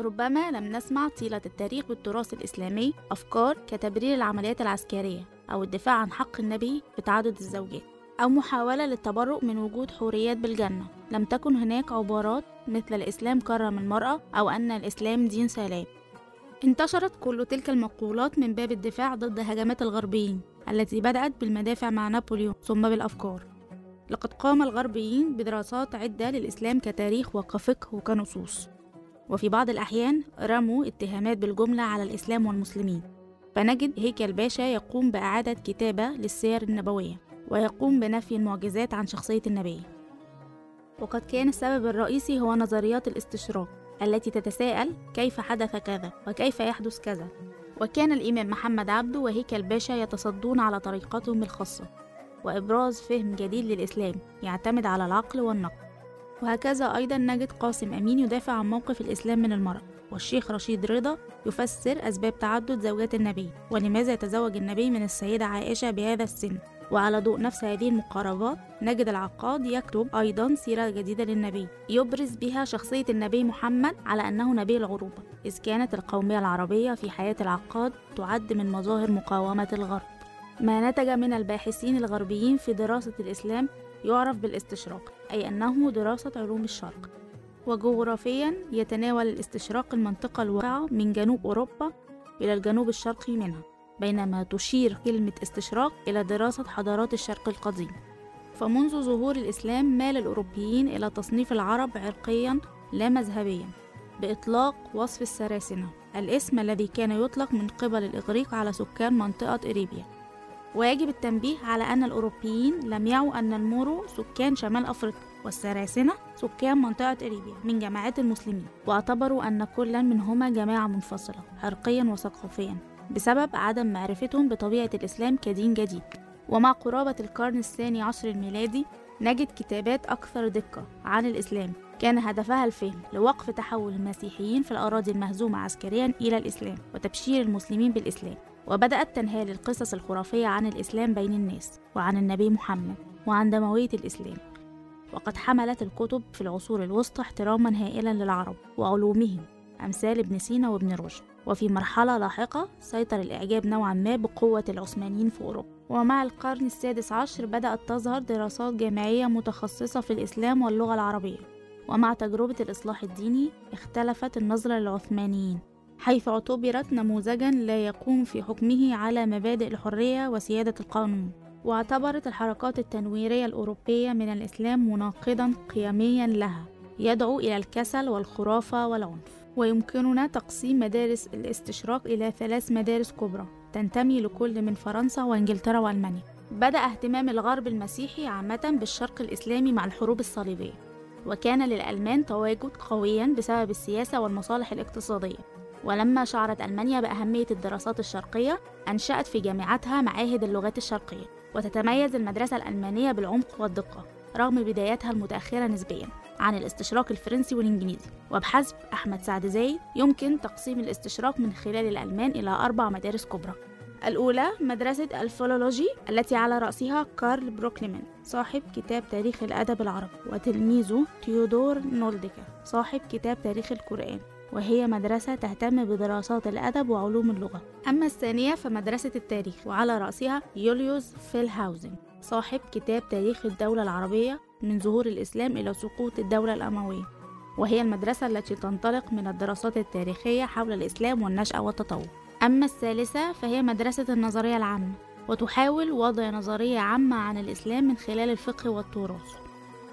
ربما لم نسمع طيلة التاريخ والتراث الإسلامي أفكار كتبرير العمليات العسكرية أو الدفاع عن حق النبي في تعدد الزوجات أو محاولة للتبرؤ من وجود حوريات بالجنة. لم تكن هناك عبارات مثل الإسلام كرم المرأة أو أن الإسلام دين سلام انتشرت كل تلك المقولات من باب الدفاع ضد هجمات الغربيين التي بدأت بالمدافع مع نابليون ثم بالأفكار. لقد قام الغربيين بدراسات عدة للإسلام كتاريخ وكفقه وكنصوص. وفي بعض الأحيان رموا اتهامات بالجملة على الإسلام والمسلمين. فنجد هيكل باشا يقوم بإعادة كتابة للسير النبوية ويقوم بنفي المعجزات عن شخصية النبي. وقد كان السبب الرئيسي هو نظريات الاستشراق التي تتساءل كيف حدث كذا وكيف يحدث كذا. وكان الإمام محمد عبده وهيكل باشا يتصدون على طريقتهم الخاصة وإبراز فهم جديد للإسلام يعتمد على العقل والنقل. وهكذا أيضا نجد قاسم أمين يدافع عن موقف الإسلام من المرأة والشيخ رشيد رضا يفسر أسباب تعدد زوجات النبي ولماذا يتزوج النبي من السيدة عائشة بهذا السن؟ وعلى ضوء نفس هذه المقاربات نجد العقاد يكتب أيضا سيرة جديدة للنبي يبرز بها شخصية النبي محمد على أنه نبي العروبة إذ كانت القومية العربية في حياة العقاد تعد من مظاهر مقاومة الغرب. ما نتج من الباحثين الغربيين في دراسة الإسلام يعرف بالاستشراق أي أنه دراسة علوم الشرق. وجغرافيا يتناول الاستشراق المنطقة الواقعة من جنوب أوروبا إلى الجنوب الشرقي منها بينما تشير كلمة استشراق إلى دراسة حضارات الشرق القديم. فمنذ ظهور الإسلام مال الأوروبيين إلى تصنيف العرب عرقيا لا مذهبيا بإطلاق وصف السراسنة الاسم الذي كان يطلق من قبل الإغريق على سكان منطقة إريبيا. ويجب التنبيه على أن الأوروبيين لم يعوا أن المورو سكان شمال أفريقيا والسراسنة سكان منطقة إريبيا من جماعات المسلمين واعتبروا أن كلا منهما جماعة منفصلة عرقيا وثقافيا بسبب عدم معرفتهم بطبيعة الإسلام كدين جديد. ومع قرابة القرن الثاني عشر الميلادي نجد كتابات أكثر دقة عن الإسلام كان هدفها الفهم لوقف تحول المسيحيين في الأراضي المهزومة عسكريا إلى الإسلام وتبشير المسلمين بالإسلام. وبدأت تنهال القصص الخرافية عن الإسلام بين الناس وعن النبي محمد وعن دموية الإسلام. وقد حملت الكتب في العصور الوسطى احتراما هائلا للعرب وعلومهم أمثال ابن سينا وابن رشد. وفي مرحلة لاحقة سيطر الإعجاب نوعا ما بقوة العثمانيين في أوروبا. ومع القرن السادس عشر بدأت تظهر دراسات جامعية متخصصة في الإسلام واللغة العربية. ومع تجربة الإصلاح الديني اختلفت النظرة للعثمانيين. حيث اعتبرت نموذجا لا يقوم في حكمه على مبادئ الحرية وسيادة القانون. واعتبرت الحركات التنويرية الأوروبية من الإسلام مناقضا قيميا لها يدعو إلى الكسل والخرافة والعنف. ويمكننا تقسيم مدارس الاستشراق إلى ثلاث مدارس كبرى تنتمي لكل من فرنسا وإنجلترا وألمانيا. بدأ اهتمام الغرب المسيحي عامة بالشرق الإسلامي مع الحروب الصليبية وكان للألمان تواجد قويا بسبب السياسة والمصالح الاقتصادية. ولما شعرت ألمانيا بأهمية الدراسات الشرقية أنشأت في جامعاتها معاهد اللغات الشرقية وتتميز المدرسة الألمانية بالعمق والدقة رغم بداياتها المتأخرة نسبيا عن الاستشراق الفرنسي والإنجليزي. وبحسب أحمد سعد زايد يمكن تقسيم الاستشراق من خلال الألمان إلى أربع مدارس كبرى. الأولى مدرسة الفيلولوجي التي على رأسها كارل بروكلمان صاحب كتاب تاريخ الأدب العربي وتلميذه تيودور نولدكه صاحب كتاب تاريخ القرآن. وهي مدرسة تهتم بدراسات الأدب وعلوم اللغة. أما الثانية فمدرسة التاريخ وعلى رأسها يوليوس فيلهاوزن صاحب كتاب تاريخ الدولة العربية من ظهور الإسلام إلى سقوط الدولة الأموية. وهي المدرسة التي تنطلق من الدراسات التاريخية حول الإسلام والنشأة والتطور أما الثالثة فهي مدرسة النظرية العامة وتحاول وضع نظرية عامة عن الإسلام من خلال الفقه والتراث.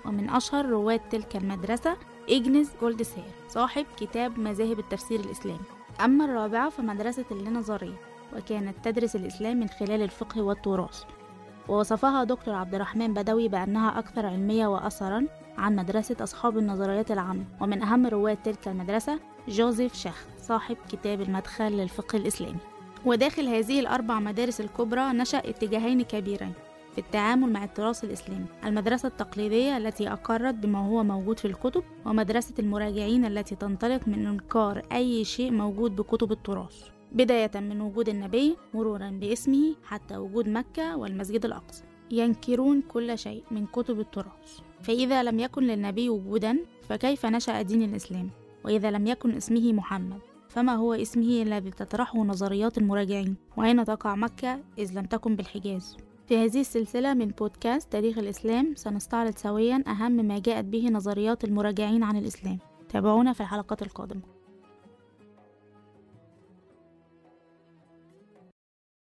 ومن أشهر رواد تلك المدرسة إجنز جولدسير صاحب كتاب مذاهب التفسير الإسلامي. أما الرابعة فمدرسة اللانظرية وكانت تدرس الإسلام من خلال الفقه والتراث. ووصفها دكتور عبد الرحمن بدوي بأنها أكثر علمية وأثرا عن مدرسة أصحاب النظريات العامة. ومن أهم رواد تلك المدرسة جوزيف شخ صاحب كتاب المدخل للفقه الإسلامي. وداخل هذه الأربع مدارس الكبرى نشأ اتجاهين كبيرين في التعامل مع التراث الإسلامي. المدرسة التقليدية التي أقرت بما هو موجود في الكتب ومدرسة المراجعين التي تنطلق من إنكار أي شيء موجود بكتب التراث. بداية من وجود النبي مرورا باسمه حتى وجود مكة والمسجد الأقصى. ينكرون كل شيء من كتب التراث. فإذا لم يكن للنبي وجودا فكيف نشأ دين الإسلام؟ وإذا لم يكن اسمه محمد فما هو اسمه الذي تطرحه نظريات المراجعين؟ وأين تقع مكة إذ لم تكن بالحجاز؟ في هذه السلسلة من بودكاست تاريخ الإسلام سنستعرض سويا أهم ما جاءت به نظريات المراجعين عن الإسلام. تابعونا في الحلقات القادمة.